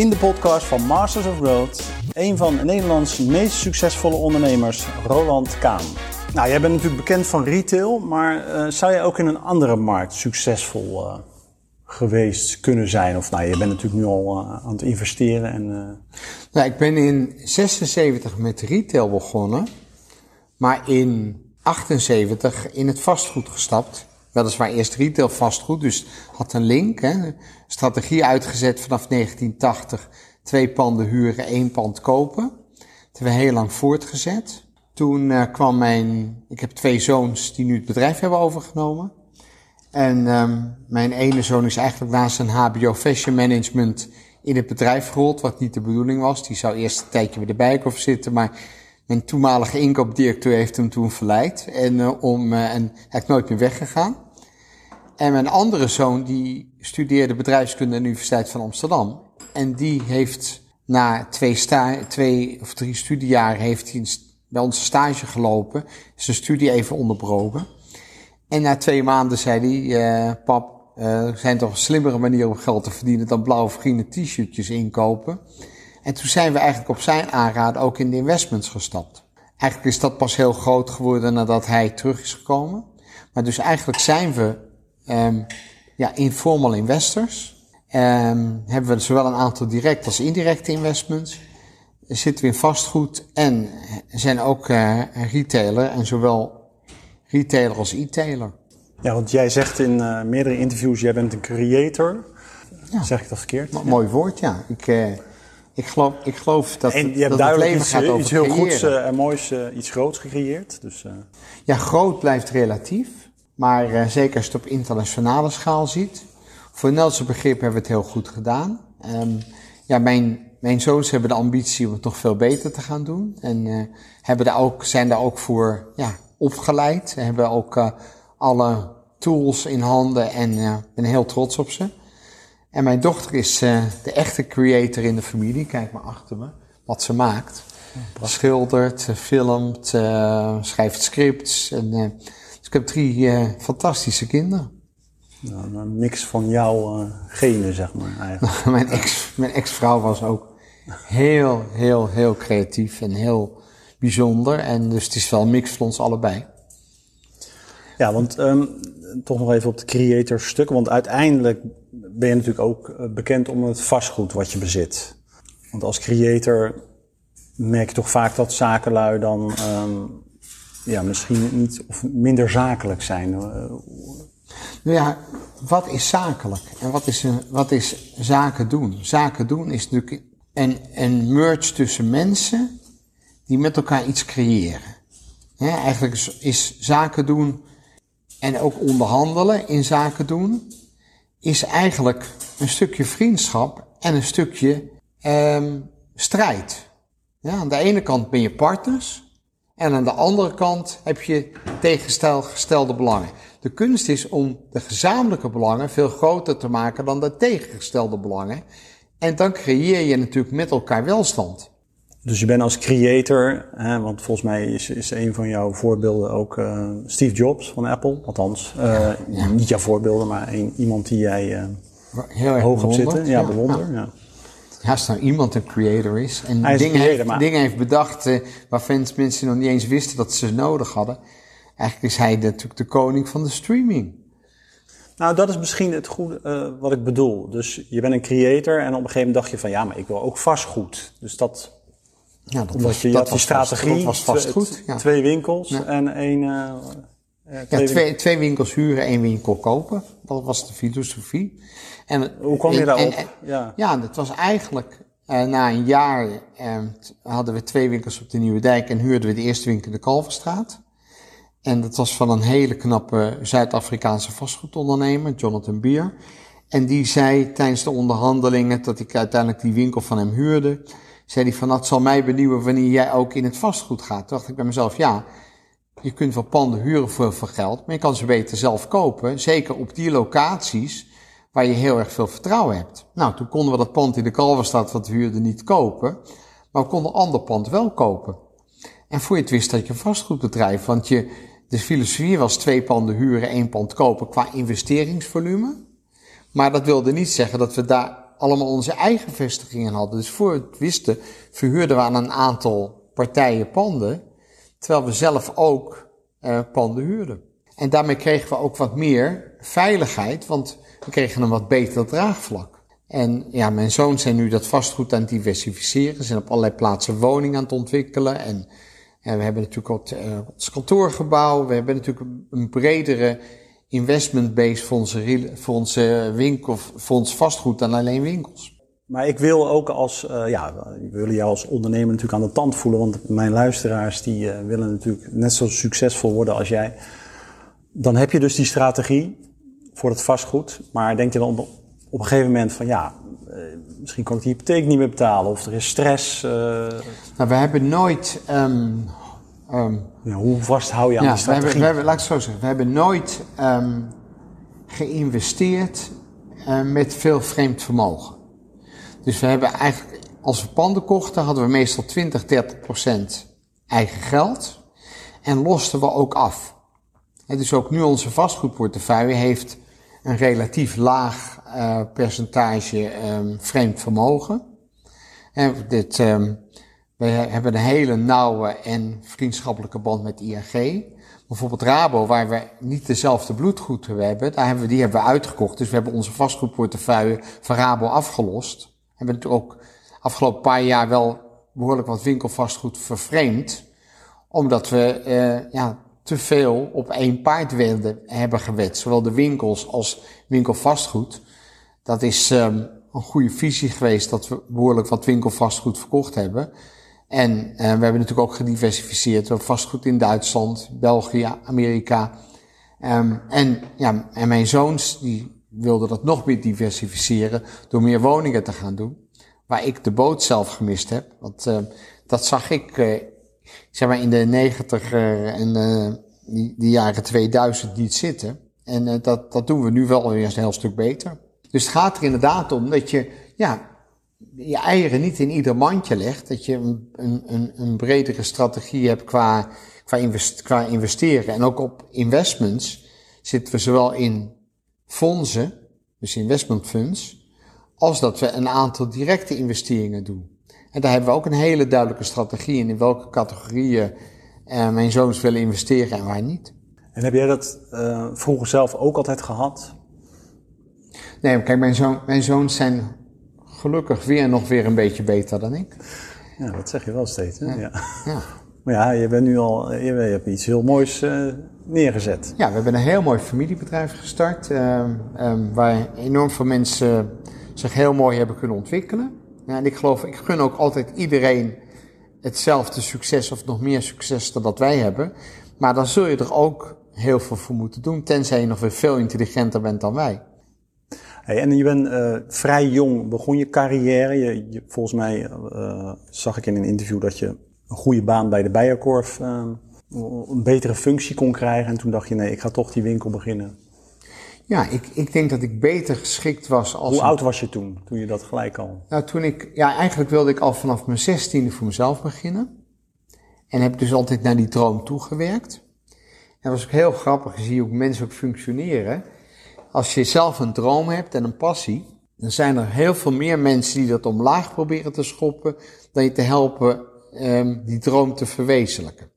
in de podcast van Masters of Growth een van Nederlands meest succesvolle ondernemers, Roland Kaan. Nou, jij bent natuurlijk bekend van retail, maar uh, zou jij ook in een andere markt succesvol uh, geweest kunnen zijn? Of nou, je bent natuurlijk nu al uh, aan het investeren. En, nou, ik ben in 76 met retail begonnen, maar in 78 in het vastgoed gestapt. Weliswaar eerst retail vastgoed, dus had een link. Hè. Strategie uitgezet vanaf 1980. Twee panden huren, één pand kopen. Dat hebben we heel lang voortgezet. Toen uh, kwam mijn, ik heb twee zoons die nu het bedrijf hebben overgenomen. En um, mijn ene zoon is eigenlijk naast zijn HBO Fashion Management in het bedrijf gerold, wat niet de bedoeling was. Die zou eerst een tijdje bij de bijkoff zitten, maar mijn toenmalige inkoopdirecteur heeft hem toen verleid en, uh, om, uh, en hij is nooit meer weggegaan. En mijn andere zoon die studeerde bedrijfskunde aan de Universiteit van Amsterdam. En die heeft na twee, sta twee of drie studiejaren heeft hij bij ons stage gelopen. Zijn studie even onderbroken. En na twee maanden zei hij, uh, pap, er zijn toch slimmere manieren om geld te verdienen dan blauwe vrienden t-shirtjes inkopen. En toen zijn we eigenlijk op zijn aanraden ook in de investments gestapt. Eigenlijk is dat pas heel groot geworden nadat hij terug is gekomen. Maar dus eigenlijk zijn we um, ja, informal investors. Um, hebben we zowel een aantal direct als indirecte investments. Zitten we in vastgoed en zijn ook uh, retailer. En zowel retailer als e-tailer. Ja, want jij zegt in uh, meerdere interviews, jij bent een creator. Ja. Zeg ik dat verkeerd? M mooi woord, ja. Ik, uh, ik geloof, ik geloof dat, en je hebt dat duidelijk het leven iets, gaat over iets heel creëren. goeds uh, en moois, uh, iets groots gecreëerd. Dus. Ja, groot blijft relatief. Maar zeker als je het op internationale schaal ziet. Voor Nederlandse begrip hebben we het heel goed gedaan. Um, ja, mijn, mijn zoons hebben de ambitie om het nog veel beter te gaan doen. En uh, hebben daar ook, zijn daar ook voor ja, opgeleid. Ze hebben ook uh, alle tools in handen en uh, ben heel trots op ze. En mijn dochter is uh, de echte creator in de familie. Kijk maar achter me. Wat ze maakt. Schildert, filmt, uh, schrijft scripts. En, uh, dus ik heb drie fantastische kinderen. Nou, een mix van jouw genen, zeg maar. Eigenlijk. mijn ex, mijn ex-vrouw was ook heel, heel, heel creatief en heel bijzonder. En dus het is wel een mix van ons allebei. Ja, want um, toch nog even op het creator stuk. Want uiteindelijk ben je natuurlijk ook eh, bekend om het vastgoed wat je bezit. Want als creator merk je toch vaak dat zakenlui dan um, ja, misschien niet of minder zakelijk zijn. Nou ja, wat is zakelijk en wat is, wat is zaken doen? Zaken doen is natuurlijk een, een merge tussen mensen die met elkaar iets creëren. Eigenlijk is, is zaken doen en ook onderhandelen in zaken doen, is eigenlijk een stukje vriendschap en een stukje um, strijd. Ja, aan de ene kant ben je partners en aan de andere kant heb je tegengestelde belangen. De kunst is om de gezamenlijke belangen veel groter te maken dan de tegengestelde belangen. En dan creëer je natuurlijk met elkaar welstand. Dus je bent als creator, hè, want volgens mij is, is een van jouw voorbeelden ook uh, Steve Jobs van Apple. Althans, uh, ja, ja. niet jouw voorbeelden, maar een, iemand die jij uh, Heel erg hoog op zitten. Ja, ja. bewonder. Ja. Ja, als nou iemand een creator is en Hij dingen, creator, heeft, maar- dingen heeft bedacht waarvan mensen nog niet eens wisten dat ze ze nodig hadden. Eigenlijk is hij natuurlijk de koning van de streaming. Nou, dat is misschien het goede uh, wat ik bedoel. Dus je bent een creator en op een gegeven moment dacht je van ja, maar ik wil ook vastgoed. Dus dat, Ja, dat omdat was, je, dat was strategie, dat was vast twee- goed. Ja. twee winkels Ja. en één... Uh, Ja, twee, twee winkels huren, één winkel kopen. Dat was de filosofie. En, Hoe kwam je daarop? en- Ja. ja, dat was eigenlijk uh, na een jaar uh, hadden we twee winkels op de Nieuwe Dijk en huurden we de eerste winkel in de Kalverstraat. En dat was van een hele knappe Zuid-Afrikaanse vastgoedondernemer, Jonathan Beer. En die zei tijdens de onderhandelingen, dat ik uiteindelijk die winkel van hem huurde, zei hij van, dat zal mij benieuwen wanneer jij ook in het vastgoed gaat. Toen dacht ik bij mezelf, ja, je kunt wel panden huren voor veel geld, maar je kan ze beter zelf kopen. Zeker op die locaties waar je heel erg veel vertrouwen hebt. Nou, toen konden we dat pand in de Kalverstraat wat we huurden niet kopen, maar we konden ander pand wel kopen. En voor je het wist dat je een vastgoedbedrijf, want je, de filosofie was twee panden huren, één pand kopen qua investeringsvolume. Maar dat wilde niet zeggen dat we daar allemaal onze eigen vestigingen hadden. Dus voor het wisten, verhuurden we aan een aantal partijen panden, terwijl we zelf ook uh, panden huurden. En daarmee kregen we ook wat meer veiligheid, want we kregen een wat beter draagvlak. En ja, mijn zoons zijn nu dat vastgoed aan het diversificeren. Ze zijn op allerlei plaatsen woningen aan het ontwikkelen. En, en we hebben natuurlijk ook uh, ons kantoorgebouw. We hebben natuurlijk een bredere investment base voor onze, voor onze winkel, ons vastgoed dan alleen winkels. Maar ik wil ook als, uh, ja, we willen jou als ondernemer natuurlijk aan de tand voelen. Want mijn luisteraars die uh, willen natuurlijk net zo succesvol worden als jij. Dan heb je dus die strategie voor het vastgoed. Maar denk je dan op, op een gegeven moment van ja, uh, misschien kan ik die hypotheek niet meer betalen. Of er is stress. Nou, we hebben nooit um, Um, ja, hoe vast hou je aan ja, die strategie? We hebben, we hebben, laat ik het zo zeggen. We hebben nooit um, geïnvesteerd uh, met veel vreemd vermogen. Dus we hebben eigenlijk, als we panden kochten, hadden we meestal 20, 30 procent eigen geld. En losten we ook af. En dus ook nu onze vastgoedportefeuille heeft een relatief laag uh, percentage um, vreemd vermogen. En dit, we hebben een hele nauwe en vriendschappelijke band met ING. Bijvoorbeeld Rabo, waar we niet dezelfde bloedgoed hebben, daar hebben we, die hebben we uitgekocht. Dus we hebben onze vastgoedportefeuille van Rabo afgelost. We hebben natuurlijk ook afgelopen paar jaar wel behoorlijk wat winkelvastgoed vervreemd. Omdat we eh, ja, te veel op één paard wilden hebben gewet. Zowel de winkels als winkelvastgoed. Dat is um, een goede visie geweest dat we behoorlijk wat winkelvastgoed verkocht hebben. En uh, we hebben natuurlijk ook gediversifieerd. We hebben vastgoed in Duitsland, België, Amerika. Um, en, ja, en mijn zoons die wilden dat nog meer diversificeren door meer woningen te gaan doen. Waar ik de boot zelf gemist heb. Want uh, dat zag ik uh, zeg maar in de negentig en die, die, jaren 2000 niet zitten. En dat, dat doen we nu wel weer een heel stuk beter. Dus het gaat er inderdaad om dat je ja, je eieren niet in ieder mandje legt. Dat je een, een, een bredere strategie hebt qua, qua, invest, qua investeren. En ook op investments zitten we zowel in fondsen, dus investment funds, als dat we een aantal directe investeringen doen. En daar hebben we ook een hele duidelijke strategie in, in welke categorieën uh, mijn zoons willen investeren en waar niet. En heb jij dat uh, vroeger zelf ook altijd gehad? Nee, kijk, mijn, zoon, mijn zoons zijn gelukkig weer nog weer een beetje beter dan ik. Ja, dat zeg je wel steeds. Hè? Ja. ja. Maar ja, je bent nu al, je, hebt iets heel moois uh, neergezet. Ja, we hebben een heel mooi familiebedrijf gestart, uh, um, waar enorm veel mensen zich heel mooi hebben kunnen ontwikkelen. Ja, en ik geloof, ik gun ook altijd iedereen hetzelfde succes of nog meer succes dan dat wij hebben. Maar dan zul je er ook heel veel voor moeten doen, tenzij je nog weer veel intelligenter bent dan wij. Hey, en je bent uh, vrij jong, begon je carrière. Je, je, volgens mij uh, zag ik in een interview dat je een goede baan bij de Bijenkorf uh, een betere functie kon krijgen. En toen dacht je, nee, ik ga toch die winkel beginnen. Ja, ik, ik denk dat ik beter geschikt was als... Hoe oud was je toen, toen je dat gelijk al... Nou, toen ik... Ja, eigenlijk wilde ik al vanaf mijn zestiende voor mezelf beginnen. En heb dus altijd naar die droom toegewerkt. En dat was ook heel grappig, je ziet hoe mensen ook functioneren als je zelf een droom hebt en een passie, dan zijn er heel veel meer mensen die dat omlaag proberen te schoppen, dan je te helpen um, die droom te verwezenlijken.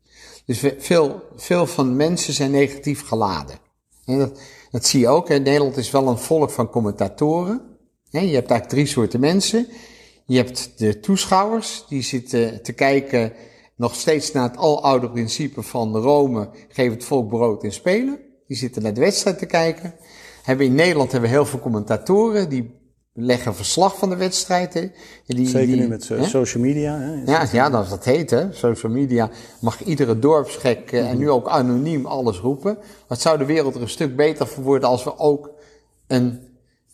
Dus veel, veel van mensen zijn negatief geladen. En dat, dat zie je ook. Hè. Nederland is wel een volk van commentatoren. je hebt eigenlijk drie soorten mensen. Je hebt de toeschouwers, die zitten te kijken nog steeds naar het aloude principe van Rome, geef het volk brood en spelen. Die zitten naar de wedstrijd te kijken hebben in Nederland hebben we heel veel commentatoren die leggen verslag van de wedstrijd. Hè. Die, Zeker die, nu met hè? social media. Hè? Ja, ja, dat is dat heet. Hè. Social media mag iedere dorpsgek mm -hmm. en nu ook anoniem alles roepen. Wat zou de wereld er een stuk beter voor worden als we ook een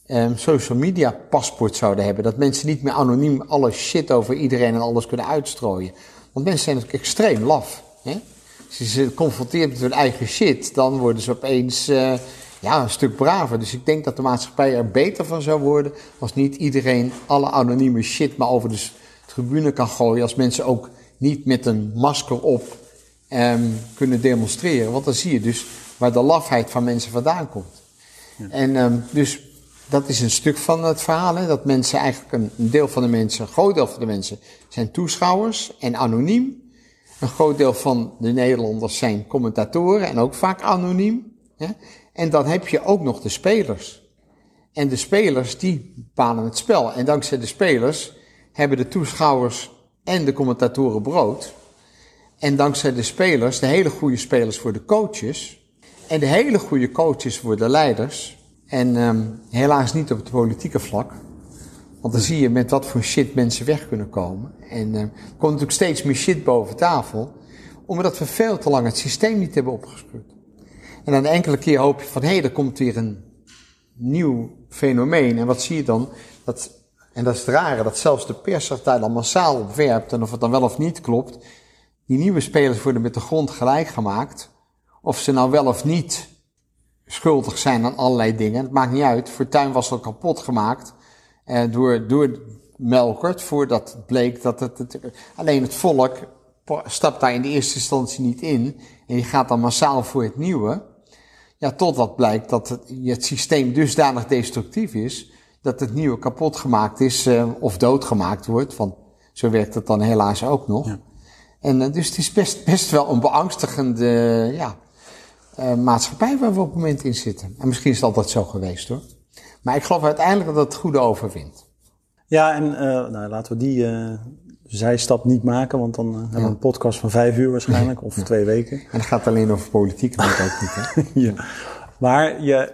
um, social media paspoort zouden hebben. Dat mensen niet meer anoniem alle shit over iedereen en alles kunnen uitstrooien. Want mensen zijn natuurlijk extreem laf. Hè. Als je ze confronteert met hun eigen shit, dan worden ze opeens... Uh, ja, een stuk braver. Dus ik denk dat de maatschappij er beter van zou worden als niet iedereen alle anonieme shit maar over de tribune kan gooien. Als mensen ook niet met een masker op um, kunnen demonstreren. Want dan zie je dus waar de lafheid van mensen vandaan komt. Ja. En um, dus dat is een stuk van het verhaal. Hè? Dat mensen eigenlijk, een, een deel van de mensen, een groot deel van de mensen, zijn toeschouwers en anoniem. Een groot deel van de Nederlanders zijn commentatoren en ook vaak anoniem. Hè? En dan heb je ook nog de spelers. En de spelers die bepalen het spel. En dankzij de spelers hebben de toeschouwers en de commentatoren brood. En dankzij de spelers, de hele goede spelers voor de coaches. En de hele goede coaches voor de leiders. En um, helaas niet op het politieke vlak. Want dan zie je met wat voor shit mensen weg kunnen komen. En er komt natuurlijk steeds meer shit boven tafel. Omdat we veel te lang het systeem niet hebben opgeschroefd. En dan enkele keer hoop je van, hé, er komt weer een nieuw fenomeen. En wat zie je dan? Dat, en dat is het rare, dat zelfs de pers zich daar dan massaal op werpt. En of het dan wel of niet klopt. Die nieuwe spelers worden met de grond gelijk gemaakt. Of ze nou wel of niet schuldig zijn aan allerlei dingen. Het maakt niet uit. Fortuin was al kapot gemaakt. Eh, door, door Melkert, voordat bleek dat het, Alleen het volk stapt daar in de eerste instantie niet in. En die gaat dan massaal voor het nieuwe. Ja, totdat blijkt dat het, het systeem dusdanig destructief is. Dat het nieuwe kapot gemaakt is uh, of doodgemaakt wordt. Want zo werkt het dan helaas ook nog. Ja. En uh, dus het is best, best wel een beangstigende ja, uh, maatschappij waar we op het moment in zitten. En misschien is het altijd zo geweest hoor. Maar ik geloof uiteindelijk dat het goede overwint. Ja, en nou, laten we die zijstap niet maken, want dan uh, hebben we een podcast van vijf uur waarschijnlijk, of twee weken. En het gaat alleen over politiek, dat ook niet. Hè? ja. Maar je,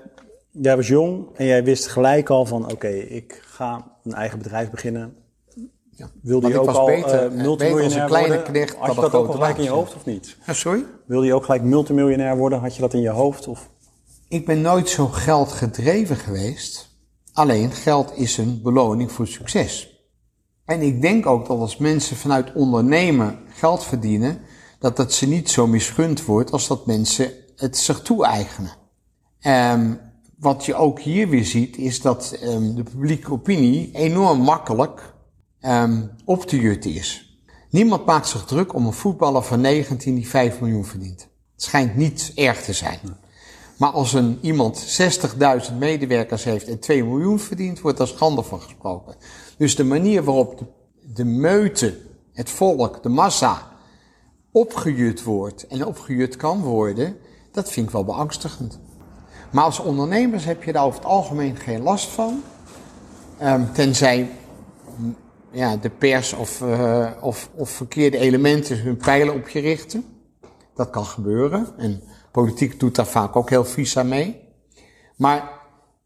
jij was jong en jij wist gelijk al van, oké, ik ga een eigen bedrijf beginnen. Ja. Wilde je ook al beter, uh, multimiljonair kleine worden? Knecht, Had je dat ook gelijk in je hoofd of niet? Sorry? Wilde je ook gelijk multimiljonair worden? Had je dat in je hoofd? Of? Ik ben nooit zo geldgedreven geweest. Alleen geld is een beloning voor succes. En ik denk ook dat als mensen vanuit ondernemen geld verdienen, dat dat ze niet zo misgund wordt als dat mensen het zich toe-eigenen. Um, wat je ook hier weer ziet, is dat um, de publieke opinie enorm makkelijk um, op te jutten is. Niemand maakt zich druk om een voetballer van 19 die 5 miljoen verdient. Het schijnt niet erg te zijn. Maar als een iemand 60.000 medewerkers heeft en 2 miljoen verdient, wordt daar schande van gesproken. Dus de manier waarop de, meute, het volk, de massa, opgejut wordt en opgejut kan worden, dat vind ik wel beangstigend. Maar als ondernemers heb je daar over het algemeen geen last van. Um, tenzij ja, de pers of, uh, of, of verkeerde elementen hun pijlen op je richten. Dat kan gebeuren. En politiek doet daar vaak ook heel vies aan mee. Maar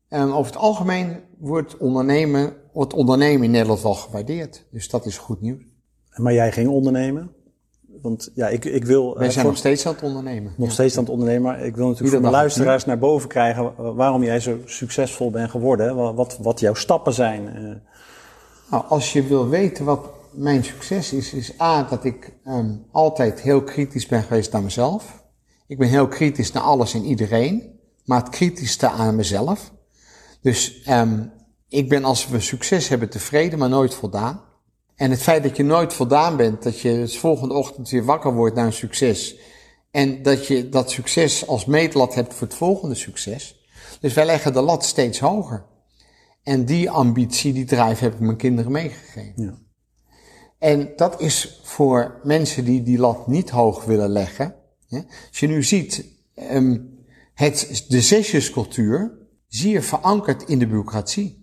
um, over het algemeen wordt ondernemen wordt ondernemen in Nederland wel gewaardeerd. Dus dat is goed nieuws. Maar jij ging ondernemen? Want ja, ik, ik wil. Wij zijn nog steeds aan het ondernemen. Nog steeds aan het ondernemen. Maar ik wil natuurlijk voor de luisteraars naar boven krijgen waarom jij zo succesvol bent geworden. Wat, wat jouw stappen zijn. Eh. Nou, als je wil weten wat mijn succes is, is A, dat ik um, altijd heel kritisch ben geweest naar mezelf. Ik ben heel kritisch naar alles en iedereen, maar het kritischste aan mezelf. Dus um, ik ben als we succes hebben tevreden, maar nooit voldaan. En het feit dat je nooit voldaan bent, dat je de volgende ochtend weer wakker wordt naar een succes. En dat je dat succes als meetlat hebt voor het volgende succes. Dus wij leggen de lat steeds hoger. En die ambitie, die drive heb ik mijn kinderen meegegeven. Ja. En dat is voor mensen die die lat niet hoog willen leggen. Als je nu ziet, um, het, de zesjescultuur zie je verankerd in de bureaucratie.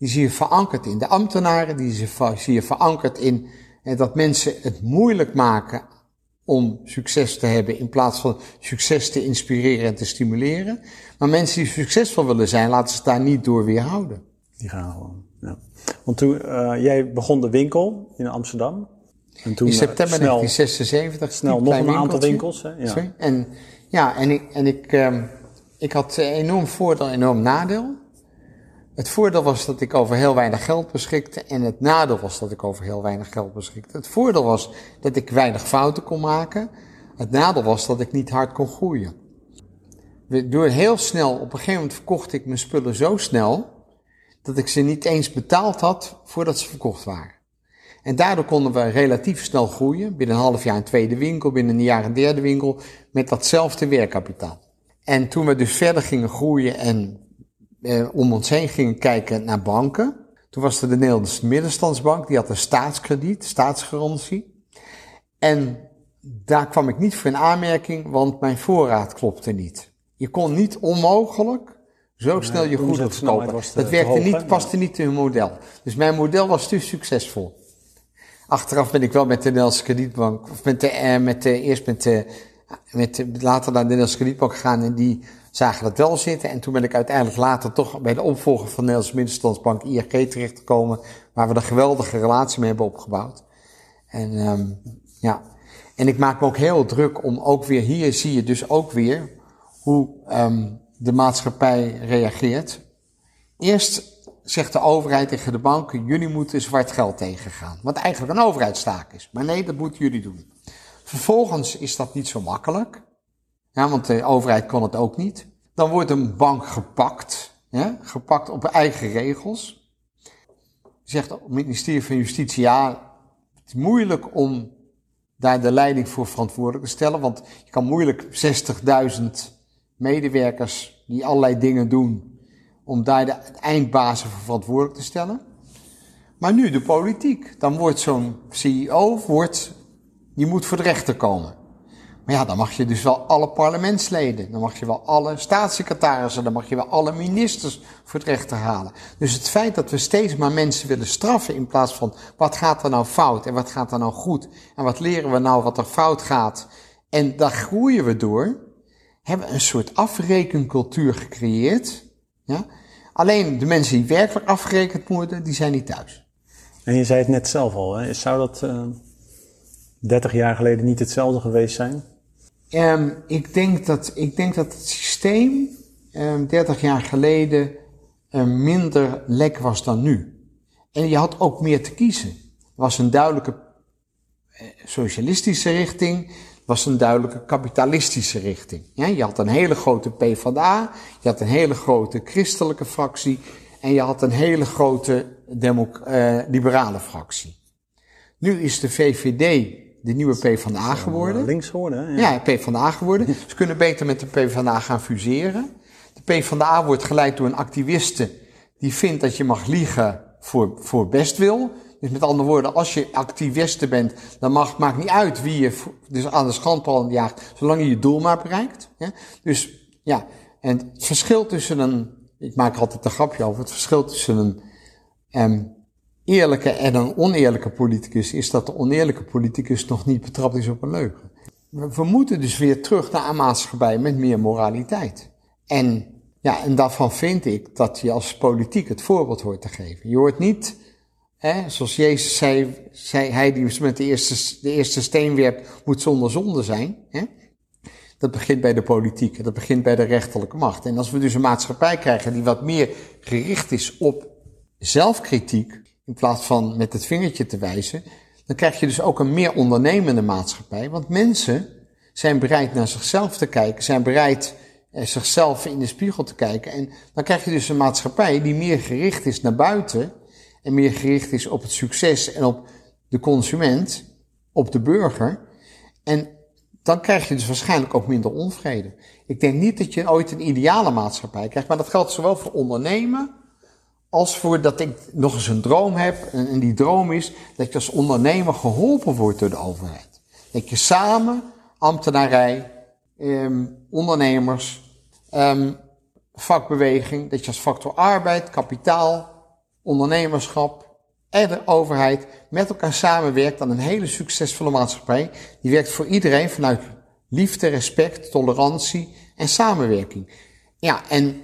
Die zie je verankerd in de ambtenaren, die zie je verankerd in eh, dat mensen het moeilijk maken om succes te hebben in plaats van succes te inspireren en te stimuleren. Maar mensen die succesvol willen zijn, laten ze daar niet door weerhouden. Die gaan gewoon. Ja. Want toen uh, jij begon de winkel in Amsterdam. En toen, in september uh, snel, 1976. Snel nog een aantal winkels. Hè? Ja. Sorry? En ja, en ik, en ik, um, ik had enorm voordeel, enorm nadeel. Het voordeel was dat ik over heel weinig geld beschikte en het nadeel was dat ik over heel weinig geld beschikte. Het voordeel was dat ik weinig fouten kon maken. Het nadeel was dat ik niet hard kon groeien. Door heel snel, op een gegeven moment verkocht ik mijn spullen zo snel dat ik ze niet eens betaald had voordat ze verkocht waren. En daardoor konden we relatief snel groeien. Binnen een half jaar een tweede winkel, binnen een jaar een derde winkel, met datzelfde werkkapitaal. En toen we dus verder gingen groeien en eh, om ons heen gingen kijken naar banken. Toen was er de Nederlandse Middenstandsbank, die had een staatskrediet, staatsgarantie. En daar kwam ik niet voor in aanmerking, want mijn voorraad klopte niet. Je kon niet onmogelijk zo snel je goederen verkopen. Dat werkte niet, paste niet in hun model. Dus mijn model was te succesvol. Achteraf ben ik wel met de Nederlandse kredietbank, of met de, eh, met de, eerst met de, met de, later naar de Nederlandse kredietbank gegaan en die zagen dat wel zitten. En toen ben ik uiteindelijk later toch bij de opvolger van de Nederlandse Middenstandsbank IRG terechtgekomen, waar we een geweldige relatie mee hebben opgebouwd. En um, ja, en ik maak me ook heel druk om ook weer, hier zie je dus ook weer hoe um, de maatschappij reageert. Eerst zegt de overheid tegen de banken, jullie moeten zwart geld tegengaan. Wat eigenlijk een overheidstaak is. Maar nee, dat moeten jullie doen. Vervolgens is dat niet zo makkelijk. Ja, want de overheid kon het ook niet. Dan wordt een bank gepakt. Ja, gepakt op eigen regels. Zegt het ministerie van Justitie, ja, het is moeilijk om daar de leiding voor verantwoordelijk te stellen. Want je kan moeilijk 60.000 medewerkers die allerlei dingen doen, om daar de eindbazen voor verantwoordelijk te stellen. Maar nu de politiek. Dan wordt zo'n CEO, wordt, die moet voor de rechter komen. Maar ja, dan mag je dus wel alle parlementsleden, dan mag je wel alle staatssecretarissen, dan mag je wel alle ministers voor het halen. Dus het feit dat we steeds maar mensen willen straffen in plaats van wat gaat er nou fout en wat gaat er nou goed en wat leren we nou wat er fout gaat en daar groeien we door, hebben we een soort afrekencultuur gecreëerd. Ja? Alleen de mensen die werkelijk afgerekend worden, die zijn niet thuis. En je zei het net zelf al, hè? zou dat uh, 30 jaar geleden niet hetzelfde geweest zijn? Um, ik, denk dat, ik denk dat het systeem um, 30 jaar geleden um, minder lek was dan nu. En je had ook meer te kiezen. Er was een duidelijke eh, socialistische richting, was een duidelijke kapitalistische richting. Ja, je had een hele grote PvdA, je had een hele grote christelijke fractie en je had een hele grote uh, liberale fractie. Nu is de VVD de nieuwe PvdA geworden. Links geworden, ja. Ja, PvdA geworden. Ze kunnen beter met de PvdA gaan fuseren. De PvdA wordt geleid door een activiste die vindt dat je mag liegen voor, voor bestwil. Dus met andere woorden, als je activiste bent, dan mag, maakt niet uit wie je dus aan de schandpaal jaagt, zolang je je doel maar bereikt. Ja? Dus ja, en het verschil tussen een, ik maak altijd een grapje over, het verschil tussen een um, eerlijke en een oneerlijke politicus is dat de oneerlijke politicus nog niet betrapt is op een leugen. We moeten dus weer terug naar een maatschappij met meer moraliteit. En ja, en daarvan vind ik dat je als politiek het voorbeeld hoort te geven. Je hoort niet, hè, zoals Jezus zei, zei hij die met de eerste, de eerste steen werpt, moet zonder zonde zijn. Hè? Dat begint bij de politiek, dat begint bij de rechterlijke macht. En als we dus een maatschappij krijgen die wat meer gericht is op zelfkritiek, in plaats van met het vingertje te wijzen, dan krijg je dus ook een meer ondernemende maatschappij. Want mensen zijn bereid naar zichzelf te kijken, zijn bereid eh, zichzelf in de spiegel te kijken. En dan krijg je dus een maatschappij die meer gericht is naar buiten en meer gericht is op het succes en op de consument, op de burger. En dan krijg je dus waarschijnlijk ook minder onvrede. Ik denk niet dat je ooit een ideale maatschappij krijgt, maar dat geldt zowel voor ondernemen als voor dat ik nog eens een droom heb. En die droom is dat je als ondernemer geholpen wordt door de overheid. Dat je samen, ambtenarij, eh, ondernemers, eh, vakbeweging, dat je als factor arbeid, kapitaal, ondernemerschap en de overheid met elkaar samenwerkt aan een hele succesvolle maatschappij. Die werkt voor iedereen vanuit liefde, respect, tolerantie en samenwerking. Ja, en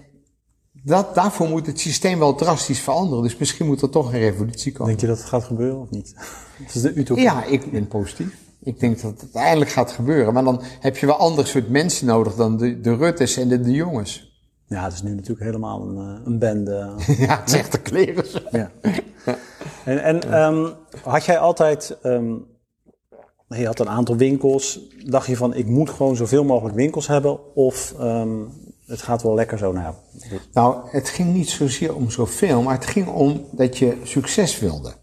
dat, daarvoor moet het systeem wel drastisch veranderen. Dus misschien moet er toch een revolutie komen. Denk je dat het gaat gebeuren of niet? Dat is de utopie. Ja, ik ben positief. Ik denk dat het uiteindelijk gaat gebeuren. Maar dan heb je wel ander soort mensen nodig dan de, de Ruttes en de, de jongens. Ja, het is nu natuurlijk helemaal een, eh, een bende. ja, het zegt de kleren. ja. En, en um, had jij altijd, um, je had een aantal winkels, dacht je van ik moet gewoon zoveel mogelijk winkels hebben? Of um, het gaat wel lekker zo. Nou, nou, het ging niet zozeer om zoveel, maar het ging om dat je succes wilde.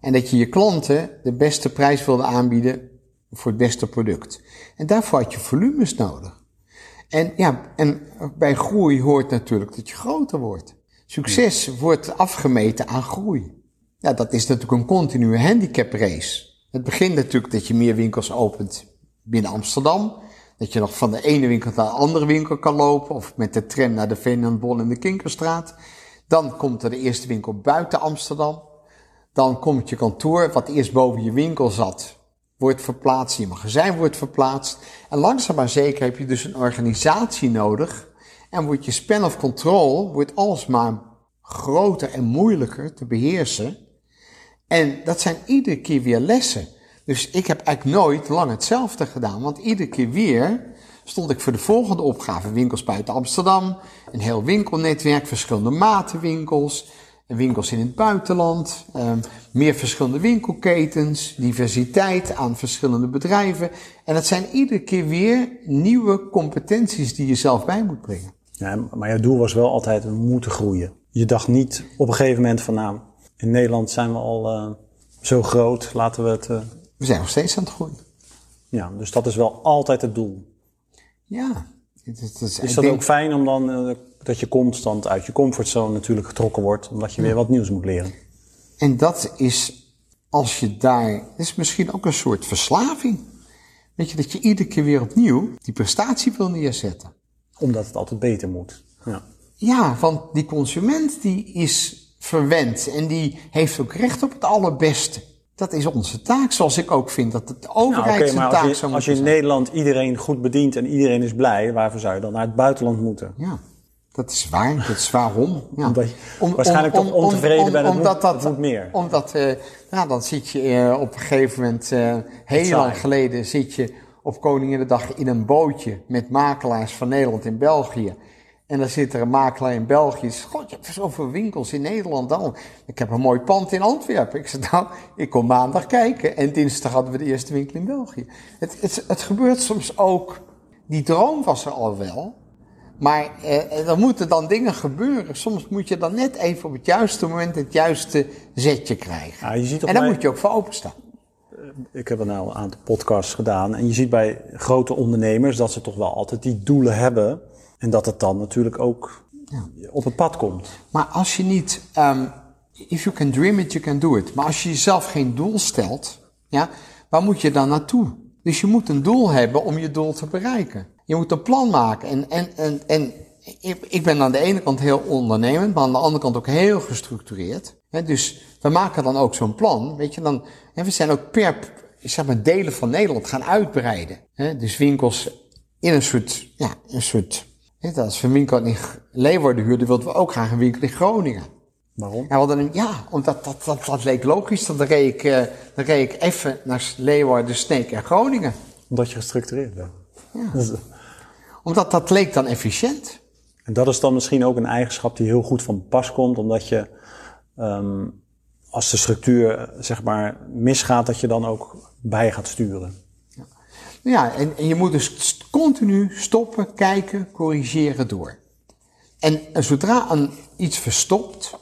En dat je je klanten de beste prijs wilde aanbieden voor het beste product. En daarvoor had je volumes nodig. En ja, en bij groei hoort natuurlijk dat je groter wordt. Succes wordt afgemeten aan groei. Ja, dat is natuurlijk een continue handicap race. Het begint natuurlijk dat je meer winkels opent binnen Amsterdam. Dat je nog van de ene winkel naar de andere winkel kan lopen. Of met de tram naar de Veenenbol en de Kinkerstraat. Dan komt er de eerste winkel buiten Amsterdam. Dan komt je kantoor, wat eerst boven je winkel zat, wordt verplaatst. Je magazijn wordt verplaatst. En langzaam maar zeker heb je dus een organisatie nodig. En wordt je span of control wordt alsmaar groter en moeilijker te beheersen. En dat zijn iedere keer weer lessen. Dus ik heb eigenlijk nooit lang hetzelfde gedaan. Want iedere keer weer stond ik voor de volgende opgave. Winkels buiten Amsterdam, een heel winkelnetwerk, verschillende matenwinkels, winkels in het buitenland, um, meer verschillende winkelketens, diversiteit aan verschillende bedrijven. En dat zijn iedere keer weer nieuwe competenties die je zelf bij moet brengen. Ja, maar jouw doel was wel altijd, we moeten groeien. Je dacht niet op een gegeven moment van, nou, in Nederland zijn we al uh, zo groot, laten we het... Uh... We zijn nog steeds aan het groeien. Ja, dus dat is wel altijd het doel. Ja. Het, het is, is dat denk... ook fijn om dan uh, dat je constant uit je comfortzone natuurlijk getrokken wordt, omdat je weer wat nieuws moet leren? En dat is, als je daar, is misschien ook een soort verslaving. Weet je, dat je iedere keer weer opnieuw die prestatie wil neerzetten. Omdat het altijd beter moet. Ja, ja want die consument die is verwend en die heeft ook recht op het allerbeste. Dat is onze taak, zoals ik ook vind dat de overheid nou, okay, taak je, zou Als je in zijn. Nederland iedereen goed bedient en iedereen is blij, waarvoor zou je dan naar het buitenland moeten? Ja, dat is waar. Dat is waarom. Ja. Omdat je om, waarschijnlijk om, toch ontevreden bent, omdat moet, moet meer. Omdat, uh, nou, dan zit je uh, op een gegeven moment, uh, heel lang geleden, zit je op Koninginnedag in een bootje met makelaars van Nederland in België. En dan zit er een makelaar in België. God, je hebt zoveel winkels in Nederland dan. Ik heb een mooi pand in Antwerpen. Ik zeg, nou, ik kom maandag kijken. En dinsdag hadden we de eerste winkel in België. Het, het, het gebeurt soms ook. Die droom was er al wel. Maar eh, er moeten dan dingen gebeuren. Soms moet je dan net even op het juiste moment het juiste zetje krijgen. Ja, je ziet en daar moet je ook voor openstaan. Ik heb er nou een aantal podcasts gedaan. En je ziet bij grote ondernemers dat ze toch wel altijd die doelen hebben. En dat het dan natuurlijk ook ja. op het pad komt. Maar als je niet, um, if you can dream it, you can do it. Maar als je jezelf geen doel stelt, ja, waar moet je dan naartoe? Dus je moet een doel hebben om je doel te bereiken. Je moet een plan maken. En, en, en, en ik ben aan de ene kant heel ondernemend, maar aan de andere kant ook heel gestructureerd. dus we maken dan ook zo'n plan. Weet je, dan, we zijn ook per zeg maar, delen van Nederland gaan uitbreiden. dus winkels in een soort, ja, een soort als we een winkel in Leeuwarden huurden, wilden we ook graag een winkel in Groningen. Waarom? Ja, omdat dat, dat, dat leek logisch. Dan reed ik, uh, dan reed ik even naar Leeuwarden, Sneek en Groningen. Omdat je gestructureerd bent. Ja. omdat dat leek dan efficiënt. En dat is dan misschien ook een eigenschap die heel goed van pas komt, omdat je um, als de structuur zeg maar misgaat, dat je dan ook bij gaat sturen. Ja, en, en je moet dus continu stoppen, kijken, corrigeren door. En, en zodra een, iets verstopt,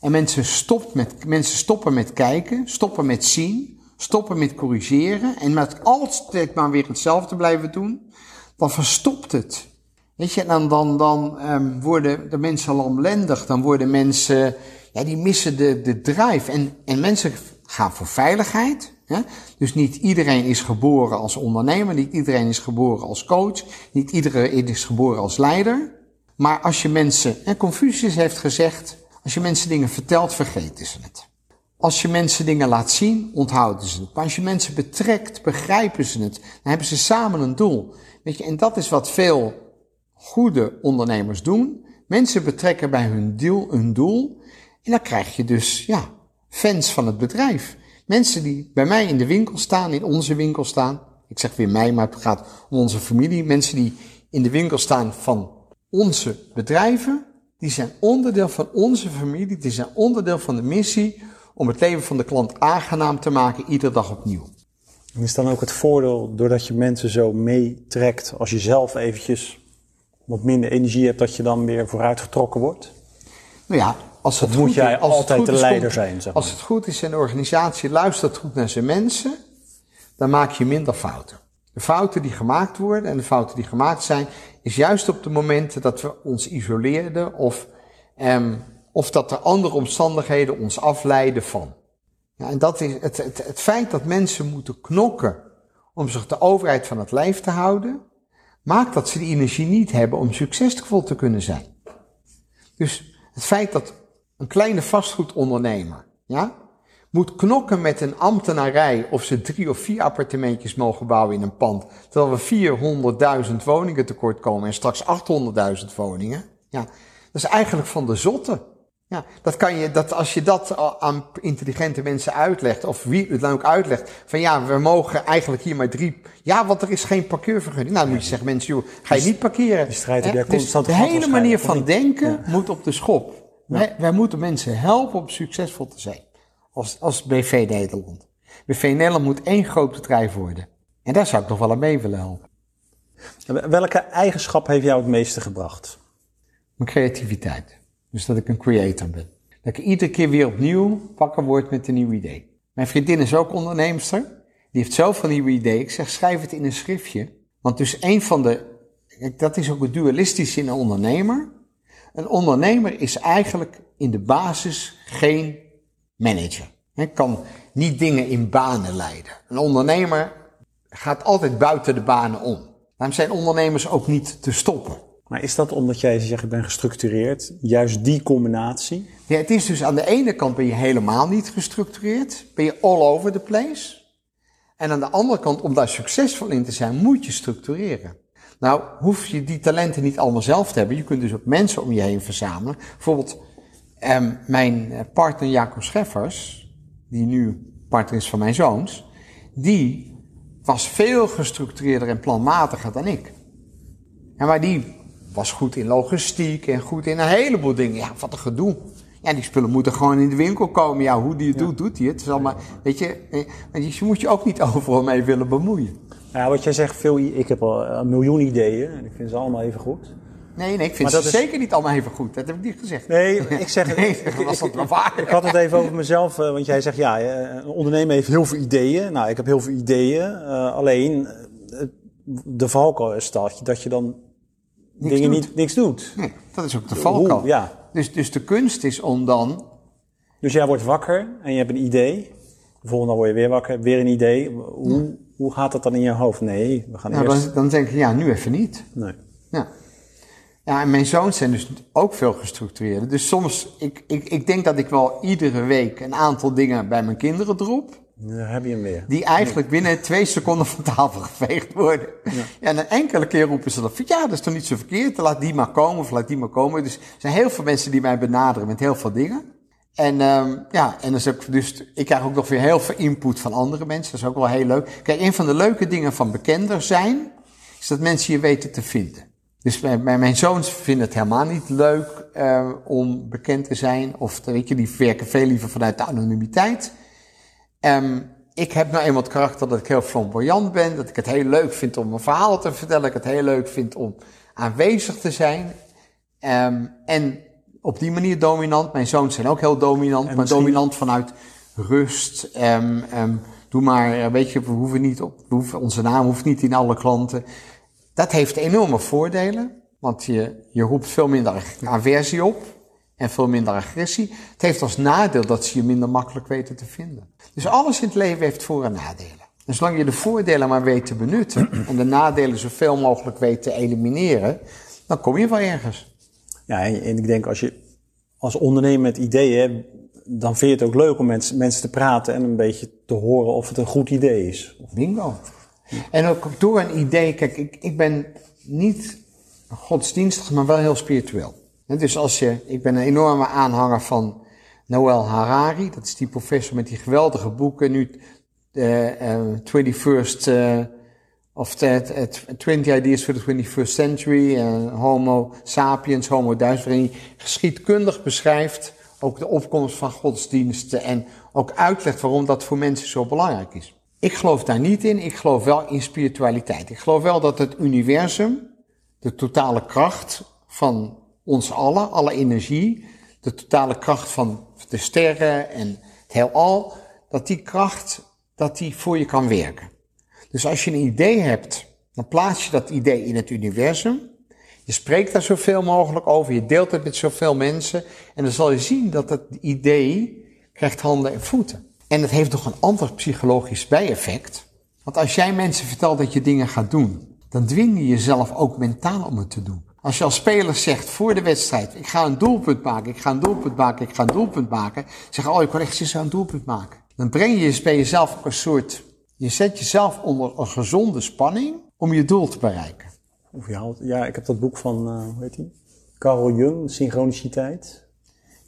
en mensen, stopt met, mensen stoppen met kijken, stoppen met zien, stoppen met corrigeren, en met altijd maar weer hetzelfde blijven doen, dan verstopt het. Weet je, dan, dan, dan um, worden de mensen lamlendig, dan worden mensen, ja, die missen de, de drive. En, en mensen gaan voor veiligheid, dus niet iedereen is geboren als ondernemer, niet iedereen is geboren als coach, niet iedereen is geboren als leider. Maar als je mensen, en Confucius heeft gezegd, als je mensen dingen vertelt, vergeten ze het. Als je mensen dingen laat zien, onthouden ze het. Maar als je mensen betrekt, begrijpen ze het. Dan hebben ze samen een doel. Weet je, en dat is wat veel goede ondernemers doen. Mensen betrekken bij hun doel, hun doel. En dan krijg je dus, ja, fans van het bedrijf. Mensen die bij mij in de winkel staan, in onze winkel staan. Ik zeg weer mij, maar het gaat om onze familie. Mensen die in de winkel staan van onze bedrijven. Die zijn onderdeel van onze familie. Die zijn onderdeel van de missie om het leven van de klant aangenaam te maken, iedere dag opnieuw. En is dan ook het voordeel, doordat je mensen zo meetrekt, als je zelf eventjes wat minder energie hebt, dat je dan weer vooruitgetrokken wordt? Nou ja, als het of moet jij is, altijd de leider is, zijn? Zeg Als het goed is en de organisatie luistert goed naar zijn mensen, dan maak je minder fouten. De fouten die gemaakt worden en de fouten die gemaakt zijn, is juist op de momenten dat we ons isoleerden of um, of dat er andere omstandigheden ons afleiden van. Ja, en dat is het, het, het feit dat mensen moeten knokken om zich de overheid van het lijf te houden, maakt dat ze die energie niet hebben om succesvol te kunnen zijn. Dus het feit dat een kleine vastgoedondernemer, ja, moet knokken met een ambtenarij of ze drie of vier appartementjes mogen bouwen in een pand, terwijl we 400.000 woningen tekort komen en straks 800.000 woningen. Ja, dat is eigenlijk van de zotte. Ja, dat kan je, dat als je dat aan intelligente mensen uitlegt, of wie het dan ook uitlegt, van ja, we mogen eigenlijk hier maar drie, ja, want er is geen parkeervergunning. Nou, dan moet je zeggen, mensen, joh, ga je niet parkeren. Die strijd jij Dus de hele manier van denken moet op de schop. Wij, wij moeten mensen helpen om succesvol te zijn. Als, als BV Nederland. BV Nederland moet één groot bedrijf worden. En daar zou ik nog wel aan mee willen helpen. Welke eigenschap heeft jou het meeste gebracht? Mijn creativiteit. Dus dat ik een creator ben. Dat ik iedere keer weer opnieuw wakker word met een nieuw idee. Mijn vriendin is ook onderneemster. Die heeft zoveel nieuwe ideeën. Ik zeg, schrijf het in een schriftje. Want dus een van de... Dat is ook het dualistische in een ondernemer. Een ondernemer is eigenlijk in de basis geen manager. Hij kan niet dingen in banen leiden. Een ondernemer gaat altijd buiten de banen om. Daarom zijn ondernemers ook niet te stoppen. Maar is dat omdat jij zegt, ik ben gestructureerd, juist die combinatie? Ja, het is dus aan de ene kant ben je helemaal niet gestructureerd, ben je all over the place. En aan de andere kant, om daar succesvol in te zijn, moet je structureren. Nou, hoef je die talenten niet allemaal zelf te hebben. Je kunt dus ook mensen om je heen verzamelen. Bijvoorbeeld, ehm, mijn eh, partner Jacob Scheffers, die nu partner is van mijn zoons, die was veel gestructureerder en planmatiger dan ik. Ja, maar die was goed in logistiek en goed in een heleboel dingen. Ja, wat een gedoe. Ja, die spullen moeten gewoon in de winkel komen. Ja, hoe die het doet, doet hij het. Het is allemaal, weet je, eh, want je moet je ook niet overal mee willen bemoeien. Ja, wat jij zegt, veel, ik heb al een miljoen ideeën en ik vind ze allemaal even goed. Nee, nee, ik vind ze is- zeker niet allemaal even goed. Dat heb ik niet gezegd. Nee, ik zeg Nee, ik, dat was ik- dat waar. ik had het even over mezelf, eh, want jij zegt ja, eh, een ondernemer heeft heel veel ideeën. Nou, ik heb heel veel ideeën, eh, alleen de valkuil is dat, je- dat je dan dingen doet. niet niks doet. Nee, dat is ook de valkuil. Hoe? Ja. Dus, dus de kunst is om dan... Dus jij wordt wakker en je hebt een idee. De volgende dag word je weer wakker, weer een idee. Hoe, hoe gaat dat dan in je hoofd? Nee, we gaan Nou, eerst... dan, dan denk ik, ja, nu even niet. Nee. Ja. Ja, en mijn zoons zijn dus ook veel gestructureerder. Dus soms, ik, ik, ik denk dat ik wel iedere week een aantal dingen bij mijn kinderen drop. Daar heb je hem weer. Die eigenlijk binnen twee seconden van tafel geveegd worden. Ja. en een enkele keer roepen ze dan van, ja, dat is toch niet zo verkeerd. Laat die maar komen of laat die maar komen. Dus er zijn heel veel mensen die mij benaderen met heel veel dingen. En ehm, ja, en is ook, dus ik krijg ook nog weer heel veel input van andere mensen. Dat is ook wel heel leuk. Kijk, een van de leuke dingen van bekender zijn, is dat mensen je weten te vinden. Dus mijn, mijn mijn zoons vinden het helemaal niet leuk eh, om bekend te zijn. Of weet je, die werken veel liever vanuit de anonimiteit. Ehm, ik heb nou eenmaal het karakter dat ik heel flamboyant ben. Dat ik het heel leuk vind om een verhaal te vertellen. Dat ik het heel leuk vind om aanwezig te zijn. Ehm, en op die manier dominant. Mijn zoons zijn ook heel dominant. maar dominant vanuit rust. Ehm, ehm, doe maar, eh, weet je, we hoeven niet op, we hoeven, onze naam hoeft niet in alle klanten. Dat heeft enorme voordelen. Want je, je roept veel minder aversie op. En veel minder agressie. Het heeft als nadeel dat ze je minder makkelijk weten te vinden. Dus alles in het leven heeft voor- en nadelen. En zolang je de voordelen maar weet te benutten. en de nadelen zoveel mogelijk weet te elimineren. dan kom je wel ergens. Ja, en, ik denk als je als ondernemer met ideeën dan vind je het ook leuk om mensen, mensen te praten en een beetje te horen of het een goed idee is. Bingo. En ook door een idee, kijk, ik, ik ben niet godsdienstig, maar wel heel spiritueel. Dus als je, ik ben een enorme aanhanger van Noel Harari, dat is die professor met die geweldige boeken, nu de eh, 21st eh, of the, eh, 20 Ideas for the 21st Century, eh, Homo sapiens, Homo hij geschiedkundig beschrijft ook de opkomst van godsdiensten en ook uitlegt waarom dat voor mensen zo belangrijk is. Ik geloof daar niet in, ik geloof wel in spiritualiteit. Ik geloof wel dat het universum, de totale kracht van ons allen, alle energie, de totale kracht van de sterren en het heelal, dat die kracht, dat die voor je kan werken. Dus als je een idee hebt, dan plaats je dat idee in het universum. Je spreekt daar zoveel mogelijk over, je deelt het met zoveel mensen. En dan zal je zien dat het idee krijgt handen en voeten. En het heeft nog een ander psychologisch bijeffect. Want als jij mensen vertelt dat je dingen gaat doen, dan dwing je jezelf ook mentaal om het te doen. Als je als speler zegt voor de wedstrijd, ik ga een doelpunt maken, ik ga een doelpunt maken, ik ga een doelpunt maken. Zeg, oh, ik wil echt zo een doelpunt maken. Dan breng je bij jezelf ook een soort, je zet jezelf onder een gezonde spanning om je doel te bereiken. Of je haalt, ja, ik heb dat boek van, uh, hoe heet die? Carl Jung, Synchroniciteit.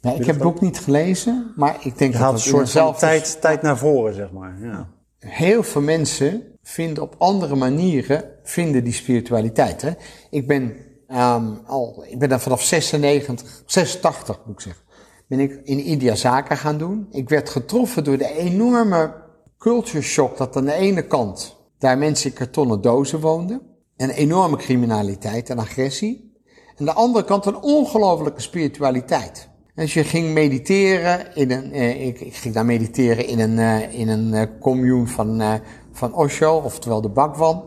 Nee, ik heb het boek niet gelezen, maar ik denk je dat haalt een soort tijd, tijd naar voren, zeg maar. Ja. Heel veel mensen vinden op andere manieren vinden die spiritualiteit. Hè? Ik ben um, al, ik ben dan vanaf 96, 86 moet ik zeggen, ben ik in India zaken gaan doen. Ik werd getroffen door de enorme culture shock dat aan de ene kant daar mensen in kartonnen dozen woonden. En enorme criminaliteit en agressie. En aan de andere kant een ongelofelijke spiritualiteit. Als je ging mediteren in een, eh, ik, ik, ging daar mediteren in een, eh, in een uh, commune van, uh, van Osho, oftewel de Bhagwan.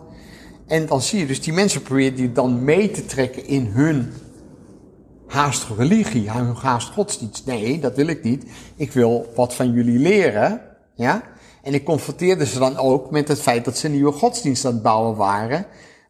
En dan zie je dus die mensen proberen die dan mee te trekken in hun haast religie, hun haast godsdienst. Nee, dat wil ik niet. Ik wil wat van jullie leren, ja. En ik confronteerde ze dan ook met het feit dat ze een nieuwe godsdienst aan het bouwen waren. Een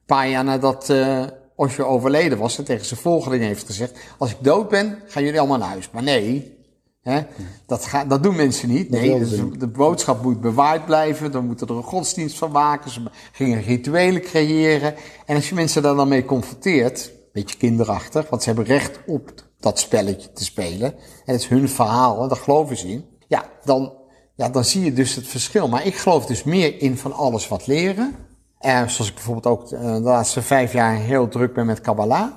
paar jaar nadat uh, Osho overleden was en tegen zijn volgeling heeft gezegd, als ik dood ben, gaan jullie allemaal naar huis. Maar nee, hè, dat, ga, dat doen mensen niet. Nee, dus de boodschap moet bewaard blijven, dan moeten er een godsdienst van maken, ze gingen rituelen creëren. En als je mensen daar dan mee confronteert, beetje kinderachtig, want ze hebben recht op dat spelletje te spelen. En het is hun verhaal, en daar geloven ze in. Ja, dan, ja, dan zie je dus het verschil. Maar ik geloof dus meer in van alles wat leren. En zoals ik bijvoorbeeld ook eh, de laatste vijf jaar heel druk ben met Kabbalah.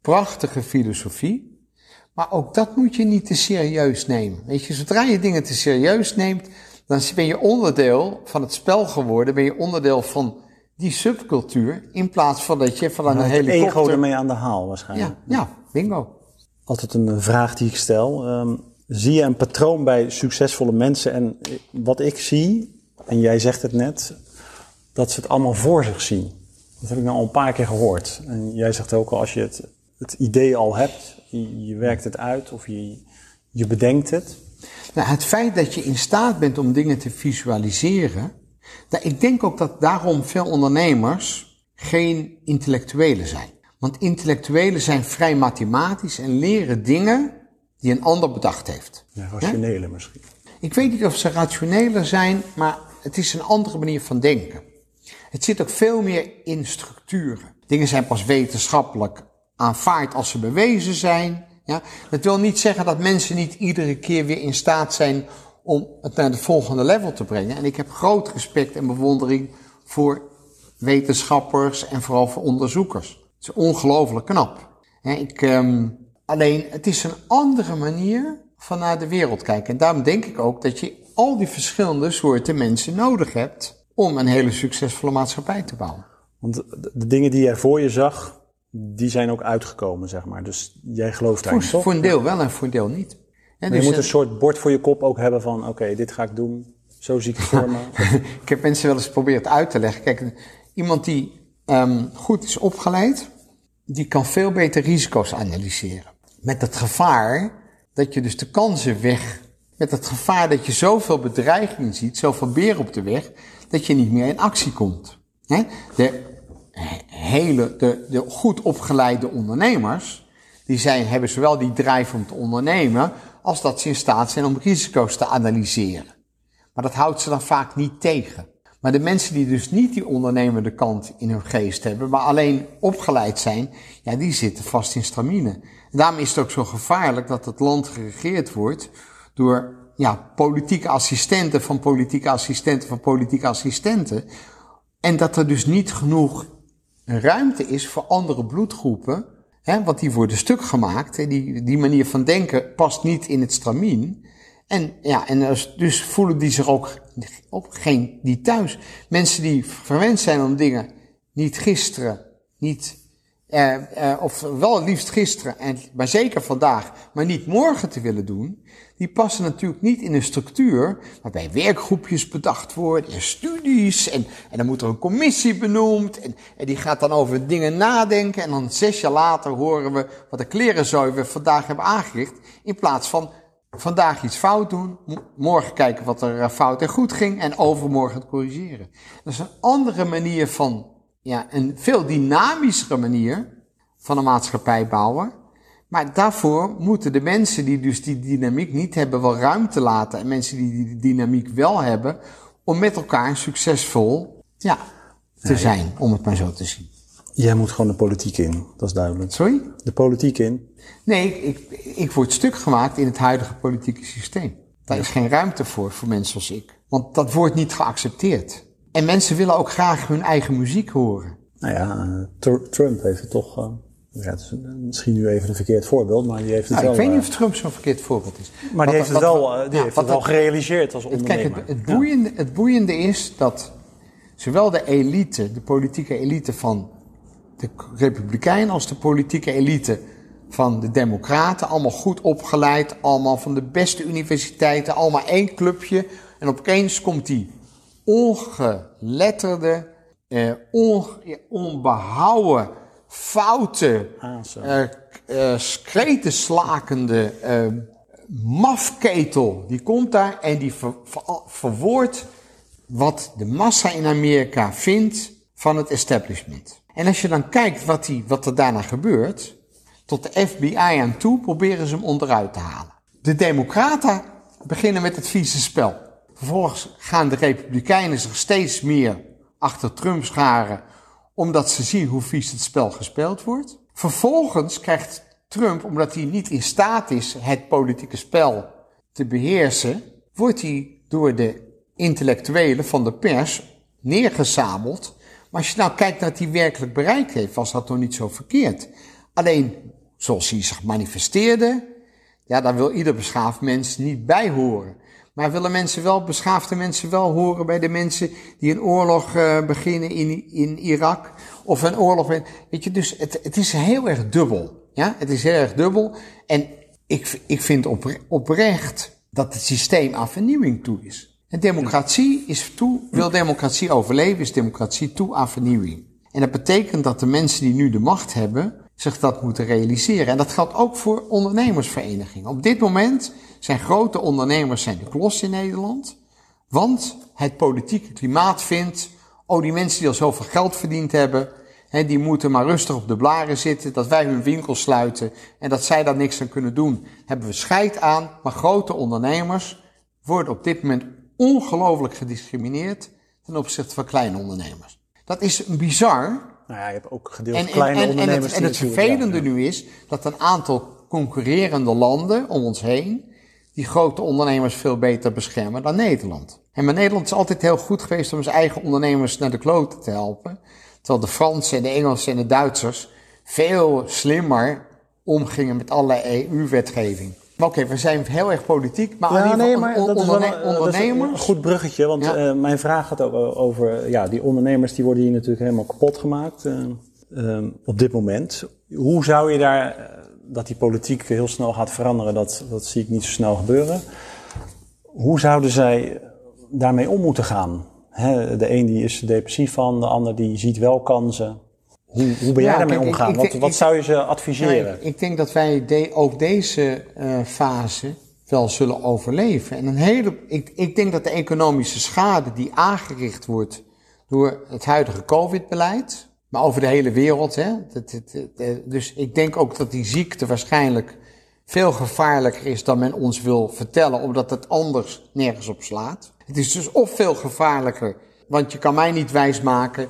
Prachtige filosofie. Maar ook dat moet je niet te serieus nemen. Weet je, zodra je dingen te serieus neemt, dan ben je onderdeel van het spel geworden. Ben je onderdeel van die subcultuur. In plaats van dat je van een helikopter... ego ermee aan de haal waarschijnlijk. Ja, ja bingo. Altijd een vraag die ik stel. Um, zie je een patroon bij succesvolle mensen? En wat ik zie, en jij zegt het net, dat ze het allemaal voor zich zien. Dat heb ik nou al een paar keer gehoord. En jij zegt ook al, als je het, het idee al hebt, je, werkt het uit of je, je bedenkt het. Nou, het feit dat je in staat bent om dingen te visualiseren, nou, ik denk ook dat daarom veel ondernemers geen intellectuelen zijn. Want intellectuelen zijn vrij mathematisch en leren dingen die een ander bedacht heeft. Ja, rationele misschien. Ik weet niet of ze rationeler zijn, maar het is een andere manier van denken. Het zit ook veel meer in structuren. Dingen zijn pas wetenschappelijk aanvaard als ze bewezen zijn. Ja? Dat wil niet zeggen dat mensen niet iedere keer weer in staat zijn om het naar de volgende level te brengen. En ik heb groot respect en bewondering voor wetenschappers en vooral voor onderzoekers. Het is ongelooflijk knap. Ik, um, alleen, het is een andere manier van naar de wereld kijken. En daarom denk ik ook dat je al die verschillende soorten mensen nodig hebt om een hele succesvolle maatschappij te bouwen. Want de, de dingen die jij voor je zag, die zijn ook uitgekomen, zeg maar. Dus jij gelooft daarin, voor, toch? Voor een deel wel en voor een deel niet. En dus je moet een soort bord voor je kop ook hebben van, oké, okay, dit ga ik doen, zo zie ik het voor me. ik heb mensen wel eens geprobeerd uit te leggen. Kijk, iemand die um, goed is opgeleid, die kan veel beter risico's analyseren. Met het gevaar dat je dus de kansen weg, met het gevaar dat je zoveel bedreigingen ziet, zoveel beer op de weg, dat je niet meer in actie komt. De hele, de, de goed opgeleide ondernemers, die zijn, hebben zowel die drijf om te ondernemen, als dat ze in staat zijn om risico's te analyseren. Maar dat houdt ze dan vaak niet tegen. Maar de mensen die dus niet die ondernemende kant in hun geest hebben, maar alleen opgeleid zijn, ja, die zitten vast in stramine. Daarom is het ook zo gevaarlijk dat het land geregeerd wordt door ja, politieke assistenten van politieke assistenten van politieke assistenten. En dat er dus niet genoeg ruimte is voor andere bloedgroepen Hè, want die worden stuk gemaakt. Hè, die, die manier van denken past niet in het stramien. En, ja, en dus, voelen die zich ook, ook geen, niet thuis. Mensen die verwend zijn om dingen niet gisteren, niet eh, eh, of wel liefst gisteren, en, maar zeker vandaag, maar niet morgen te willen doen, die passen natuurlijk niet in een structuur waarbij werkgroepjes bedacht worden en studies en, en dan moet er een commissie benoemd en, en die gaat dan over dingen nadenken en dan zes jaar later horen we wat de klerenzooi we vandaag hebben aangericht in plaats van vandaag iets fout doen, morgen kijken wat er eh, fout en goed ging en overmorgen het corrigeren. Dat is een andere manier van, ja, een veel dynamischere manier van een maatschappij bouwen. Maar daarvoor moeten de mensen die dus die dynamiek niet hebben wel ruimte laten en mensen die die dynamiek wel hebben om met elkaar succesvol, ja, te zijn, om het maar zo te zien. Jij moet gewoon de politiek in, dat is duidelijk. Sorry? De politiek in. Nee, ik, ik word stuk gemaakt in het huidige politieke systeem. Daar is geen ruimte voor, voor mensen als ik. Want dat wordt niet geaccepteerd. En mensen willen ook graag hun eigen muziek horen. Nou ja, uh, Trump heeft het toch. Uh, ja, het is misschien nu even een verkeerd voorbeeld, maar die heeft het nou, wel. Ik weet niet uh, of Trump zo'n verkeerd voorbeeld is. Maar die heeft het wel, die ja, heeft het wel gerealiseerd als ondernemer. Kijk, het, het, boeiende, het boeiende is dat zowel de elite, de politieke elite van de Republikeinen als de politieke elite van de Democraten. Allemaal goed opgeleid, allemaal van de beste universiteiten, allemaal één clubje. En opeens komt die ongeletterde, eh, on, onbehouden, foute, eh, eh, skretenslakende eh, mafketel. Die komt daar en die ver, ver, verwoordt wat de massa in Amerika vindt van het establishment. En als je dan kijkt wat, die, wat er daarna gebeurt, tot de FBI aan toe proberen ze hem onderuit te halen. De Democraten beginnen met het vieze spel. Vervolgens gaan de Republikeinen zich steeds meer achter Trump scharen, omdat ze zien hoe vies het spel gespeeld wordt. Vervolgens krijgt Trump, omdat hij niet in staat is het politieke spel te beheersen, wordt hij door de intellectuelen van de pers neergezabeld maar als je nou kijkt naar wat hij werkelijk bereikt heeft, was dat toch niet zo verkeerd. Alleen, zoals hij zich manifesteerde, ja, daar wil ieder beschaafd mens niet bij horen. Maar willen mensen wel, beschaafde mensen wel horen bij de mensen die een oorlog uh, beginnen in, in Irak? Of een oorlog, weet je, dus het, het is heel erg dubbel. Ja, het is heel erg dubbel. En ik, ik vind oprecht dat het systeem aan vernieuwing toe is. En democratie is toe, wil democratie overleven, is democratie toe aan vernieuwing. En dat betekent dat de mensen die nu de macht hebben, zich dat moeten realiseren. En dat geldt ook voor ondernemersverenigingen. Op dit moment zijn grote ondernemers zijn de in Nederland. Want het politieke klimaat vindt, oh die mensen die al zoveel geld verdiend hebben, hè, die moeten maar rustig op de blaren zitten, dat wij hun winkel sluiten en dat zij daar niks aan kunnen doen. Hebben we scheid aan, maar grote ondernemers worden op dit moment ongelooflijk gediscrimineerd ten opzichte van kleine ondernemers. Dat is bizar. Nou ja, je hebt ook gedeeld kleine en, ondernemers. En het, en het vervelende nu is dat een aantal concurrerende landen om ons heen die grote ondernemers veel beter beschermen dan Nederland. En maar Nederland is altijd heel goed geweest om zijn eigen ondernemers naar de kloten te helpen. Terwijl de Fransen en de Engelsen en de Duitsers veel slimmer omgingen met allerlei EU-wetgeving. Oké, we zijn heel erg politiek, maar, ja, nee, maar on, onderne, wel, ondernemers... een goed bruggetje, want ja. uh, mijn vraag gaat ook over... Ja, die ondernemers die worden hier natuurlijk helemaal kapot gemaakt uh, uh, op dit moment. Hoe zou je daar, dat die politiek heel snel gaat veranderen, dat, dat zie ik niet zo snel gebeuren. Hoe zouden zij daarmee om moeten gaan? De een die is depressief van, de ander die ziet wel kansen. Hoe, hoe ben jij daarmee omgaan? Ik, ik, wat, wat zou je ze adviseren? Ja, ik, denk dat wij de, ook deze uh, fase wel zullen overleven. En een hele, ik, ik denk dat de economische schade die aangericht wordt door het huidige COVID-beleid, maar over de hele wereld, hè, dat, dat, dat, dus ik denk ook dat die ziekte waarschijnlijk veel gevaarlijker is dan men ons wil vertellen, omdat het anders nergens op slaat. Het is dus of veel gevaarlijker, want je kan mij niet wijsmaken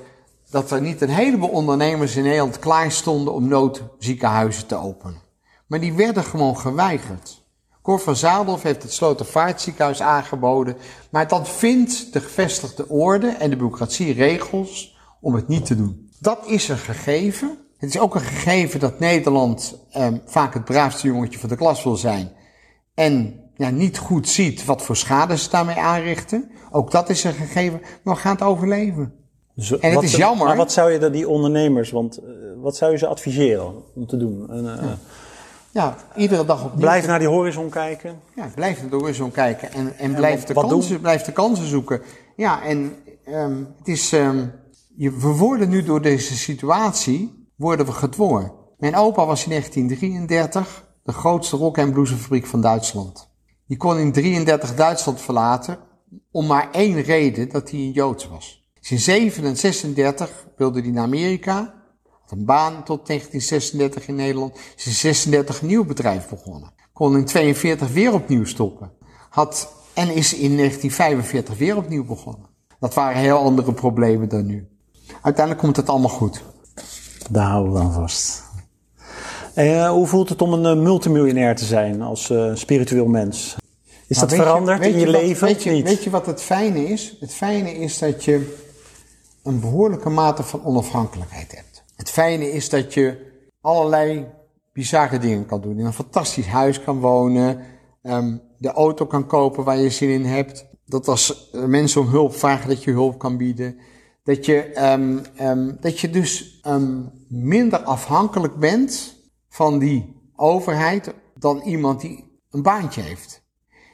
dat er niet een heleboel ondernemers in Nederland klaar stonden om noodziekenhuizen te openen. Maar die werden gewoon geweigerd. Cor van Zadolf heeft het Slotervaartziekenhuis aangeboden, maar dan vindt de gevestigde orde en de bureaucratie regels om het niet te doen. Dat is een gegeven. Het is ook een gegeven dat Nederland eh, vaak het braafste jongetje van de klas wil zijn en ja, niet goed ziet wat voor schade ze daarmee aanrichten. Ook dat is een gegeven, maar we gaan het overleven. Dus En het wat- is jammer. Maar wat zou je dan die ondernemers, want eh, wat zou je ze adviseren om te doen? En, eh, Ja, iedere dag opnieuw. Blijf naar die horizon kijken. Ja, blijf naar de horizon kijken en, en blijf, wat- de kansen, doen? blijf de kansen zoeken. Ja, en ehm, het is, ehm, je, we worden nu door deze situatie, worden we gedwongen. Mijn opa was in 1933 de grootste rock- en bluesfabriek van Duitsland. Die kon in 33 Duitsland verlaten om maar één reden, dat hij een Joods was. Dus in 37 wilde hij naar Amerika, had een baan tot 1936 in Nederland. Is in 36 een nieuw bedrijf begonnen. Kon in 42 weer opnieuw stoppen. Had, en is in 1945 weer opnieuw begonnen. Dat waren heel andere problemen dan nu. Uiteindelijk komt het allemaal goed. Daar houden we aan vast. Eh, hoe voelt het om een eh, multimiljonair te zijn als eh, spiritueel mens? Is Maar dat je- veranderd in je wat- leven weet je? Weet je wat het fijne is? Het fijne is dat je een behoorlijke mate van onafhankelijkheid hebt. Het fijne is dat je allerlei bizarre dingen kan doen. In een fantastisch huis kan wonen. ehm, de auto kan kopen waar je zin in hebt. Dat als eh, mensen om hulp vragen, dat je hulp kan bieden. Dat je, ehm, ehm, dat je dus minder afhankelijk bent van die overheid dan iemand die een baantje heeft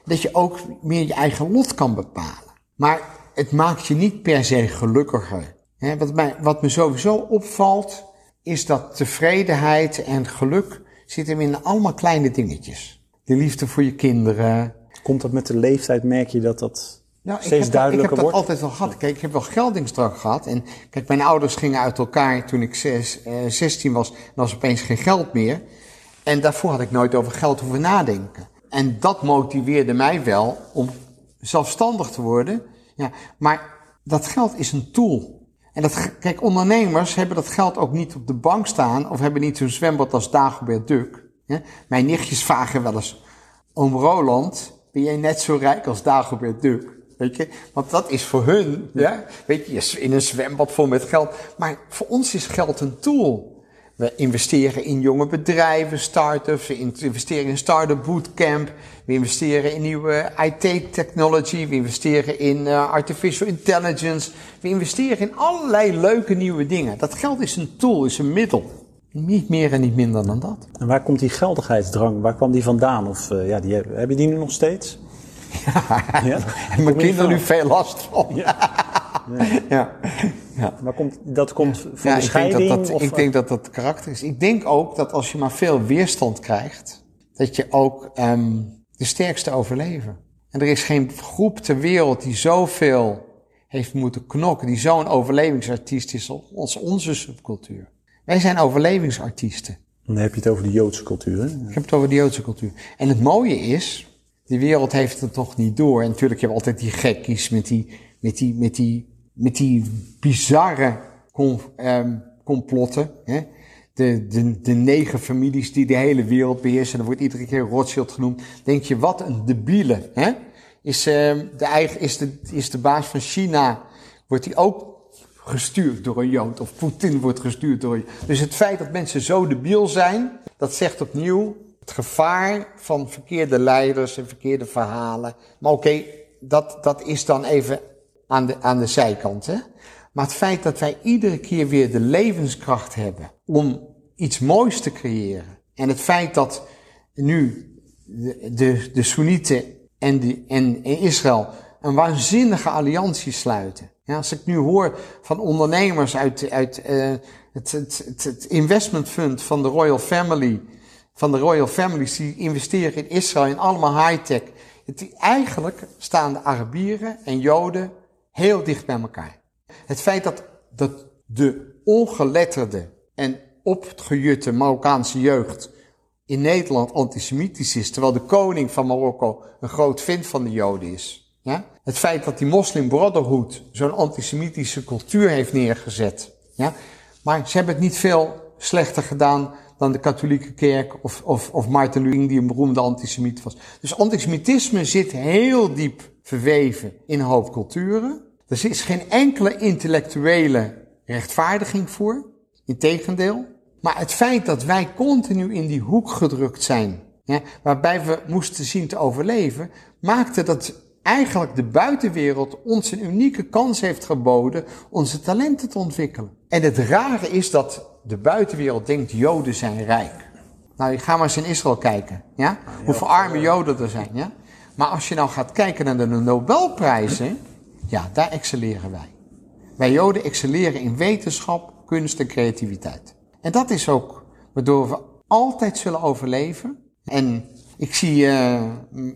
dat je ook meer je eigen lot kan bepalen. Maar het maakt je niet per se gelukkiger. Wat, mij, wat me sowieso opvalt, is dat tevredenheid en geluk zitten hem in allemaal kleine dingetjes. De liefde voor je kinderen. Komt dat met de leeftijd? Merk je dat dat Nou, ik steeds heb, dat, ik heb duidelijker dat wordt? altijd wel gehad. Kijk, ik heb wel geldingsdrang gehad. En kijk, mijn ouders gingen uit elkaar toen ik zes, eh, 16 was. En er was opeens geen geld meer. En daarvoor had ik nooit over geld hoeven nadenken. En dat motiveerde mij wel om zelfstandig te worden. Ja, maar dat geld is een tool. En dat, kijk, ondernemers hebben dat geld ook niet op de bank staan. Of hebben niet zo'n zwembad als Dagobert Duck. Mijn nichtjes vragen wel eens... Oom Roland, ben jij net zo rijk als Dagobert Duck? Weet je, want dat is voor hun, ja, weet je, in een zwembad vol met geld. Maar voor ons is geld een tool. We investeren in jonge bedrijven, start-ups, we in- investeren in start-up bootcamp, we investeren in nieuwe IT-technology, we investeren in eh, artificial intelligence, we investeren in allerlei leuke nieuwe dingen. Dat geld is een tool, is een middel. Niet meer en niet minder dan dat. En waar komt die geldigheidsdrang? Waar kwam die vandaan? Of eh, ja, die, heb, je die nu nog steeds? Ja. En mijn kinderen nu veel last van. Ja. Ja. ja. Waar komt, dat komt van Ja, de ik denk, dat dat, of, ik denk dat dat karakter is. Ik denk ook dat als je maar veel weerstand krijgt, dat je ook ehm, de sterkste overleven. En er is geen groep ter wereld die zoveel heeft moeten knokken, die zo'n overlevingsartiest is als onze subcultuur. Wij zijn overlevingsartiesten. Dan heb je het over de Joodse cultuur. Hè? Ik heb het over de Joodse cultuur. En het mooie is, de wereld heeft het toch niet door. En natuurlijk, je hebt altijd die gekkies met die, met die, met die, met die bizarre ehm, complotten. Hè? De, de, de negen families die de hele wereld beheersen. Dan wordt iedere keer Rothschild genoemd. Denk je, wat een debiele. Hè? Is, ehm, de eigen, is, de, is de baas van China, wordt hij ook gestuurd door een Jood. Of Poetin wordt gestuurd door een Jood. Dus het feit dat mensen zo debiel zijn, dat zegt opnieuw het gevaar van verkeerde leiders en verkeerde verhalen. Maar oké, dat, dat is dan even aan de, aan de zijkant. Hè? Maar het feit dat wij iedere keer weer de levenskracht hebben om iets moois te creëren. En het feit dat nu de, de, de Soenieten en, de, en, Israël een waanzinnige alliantie sluiten. Ja, als ik nu hoor van ondernemers uit, uit uh, het, het, het, het investment fund van de Royal Family, van de Royal Families die investeren in Israël in allemaal high-tech. Eigenlijk staan de Arabieren en Joden heel dicht bij elkaar. Het feit dat, dat de ongeletterde en opgejutte Marokkaanse jeugd in Nederland antisemitisch is, terwijl de koning van Marokko een groot vind van de Joden is. Ja? Het feit dat die Muslim Brotherhood zo'n antisemitische cultuur heeft neergezet. Ja? Maar ze hebben het niet veel slechter gedaan dan de katholieke kerk of, of, of Martin Luther die een beroemde antisemiet was. Dus antisemitisme zit heel diep verweven in een hoop culturen. Er is geen enkele intellectuele rechtvaardiging voor. Integendeel. Maar het feit dat wij continu in die hoek gedrukt zijn, ja, waarbij we moesten zien te overleven, maakte dat eigenlijk de buitenwereld ons een unieke kans heeft geboden onze talenten te ontwikkelen. En het rare is dat de buitenwereld denkt Joden zijn rijk. Nou, ga maar eens in Israël kijken, ja? Hoeveel arme Joden er zijn, ja? Maar als je nou gaat kijken naar de Nobelprijzen, ja, daar excelleren wij. Wij Joden excelleren in wetenschap, kunst en creativiteit. En dat is ook waardoor we altijd zullen overleven. En ik zie uh,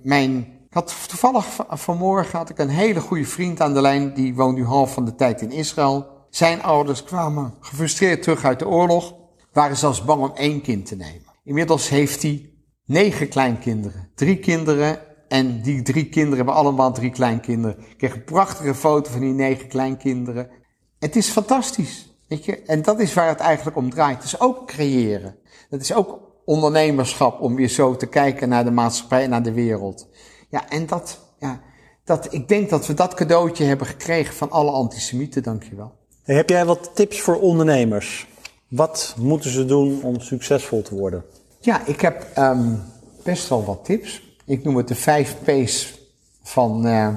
mijn. Ik had toevallig vanmorgen had ik een hele goede vriend aan de lijn. Die woont nu half van de tijd in Israël. Zijn ouders kwamen gefrustreerd terug uit de oorlog. Waren zelfs bang om één kind te nemen. Inmiddels heeft hij negen kleinkinderen. Drie kinderen en die drie kinderen hebben allemaal drie kleinkinderen. Ik kreeg een prachtige foto van die negen kleinkinderen. Het is fantastisch. Weet je? En dat is waar het eigenlijk om draait. Het is ook creëren. Dat is ook ondernemerschap om weer zo te kijken naar de maatschappij en naar de wereld. Ja, en dat, ja, dat, ik denk dat we dat cadeautje hebben gekregen van alle antisemieten, dankjewel. Heb jij wat tips voor ondernemers? Wat moeten ze doen om succesvol te worden? Ja, ik heb um, best wel wat tips. Ik noem het de vijf P's van uh,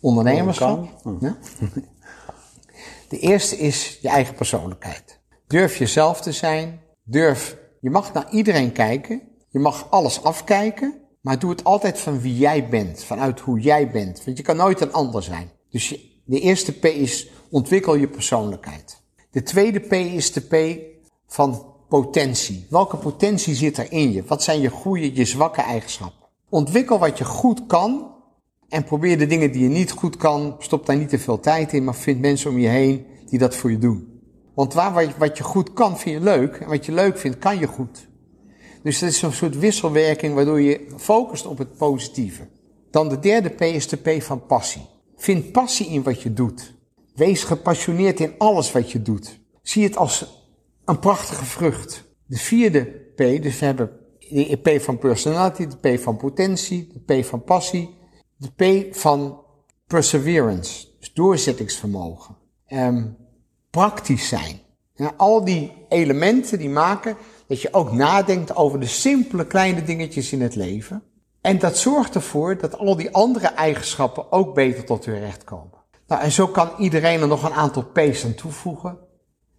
ondernemerschap. Ja? De eerste is je eigen persoonlijkheid. Durf jezelf te zijn. Durf, je mag naar iedereen kijken. Je mag alles afkijken. Maar doe het altijd van wie jij bent. Vanuit hoe jij bent. Want je kan nooit een ander zijn. Dus de eerste P is ontwikkel je persoonlijkheid. De tweede P is de P van potentie. Welke potentie zit er in je? Wat zijn je goede, je zwakke eigenschappen? Ontwikkel wat je goed kan en probeer de dingen die je niet goed kan, stop daar niet te veel tijd in, maar vind mensen om je heen die dat voor je doen. Want waar, wat je goed kan, vind je leuk. En wat je leuk vindt, kan je goed. Dus dat is een soort wisselwerking waardoor je focust op het positieve. Dan de derde P is de P van passie. Vind passie in wat je doet. Wees gepassioneerd in alles wat je doet. Zie het als een prachtige vrucht. De vierde P, dus we hebben de P van personality, de P van potentie, de P van passie, de P van perseverance, dus doorzettingsvermogen. Um, praktisch zijn. Ja, al die elementen die maken dat je ook nadenkt over de simpele kleine dingetjes in het leven. En dat zorgt ervoor dat al die andere eigenschappen ook beter tot hun recht komen. Nou, en zo kan iedereen er nog een aantal P's aan toevoegen.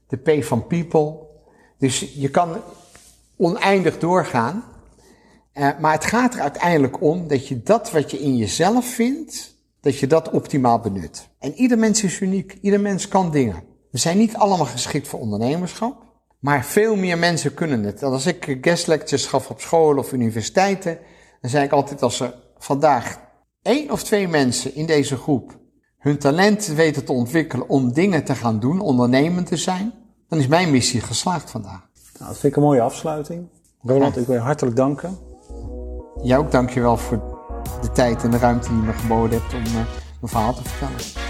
De P van people. Dus je kan oneindig doorgaan. Uh, maar het gaat er uiteindelijk om dat je dat wat je in jezelf vindt, dat je dat optimaal benut. En ieder mens is uniek. Ieder mens kan dingen. We zijn niet allemaal geschikt voor ondernemerschap. Maar veel meer mensen kunnen het. als ik guest lectures gaf op scholen of universiteiten, dan zei ik altijd als er vandaag één of twee mensen in deze groep hun talent weten te ontwikkelen om dingen te gaan doen, ondernemend te zijn, dan is mijn missie geslaagd vandaag. Nou, dat vind ik een mooie afsluiting. Roland, ik wil je hartelijk danken. Jij ook dankjewel voor de tijd en de ruimte die je me geboden hebt om uh, mijn verhaal te vertellen.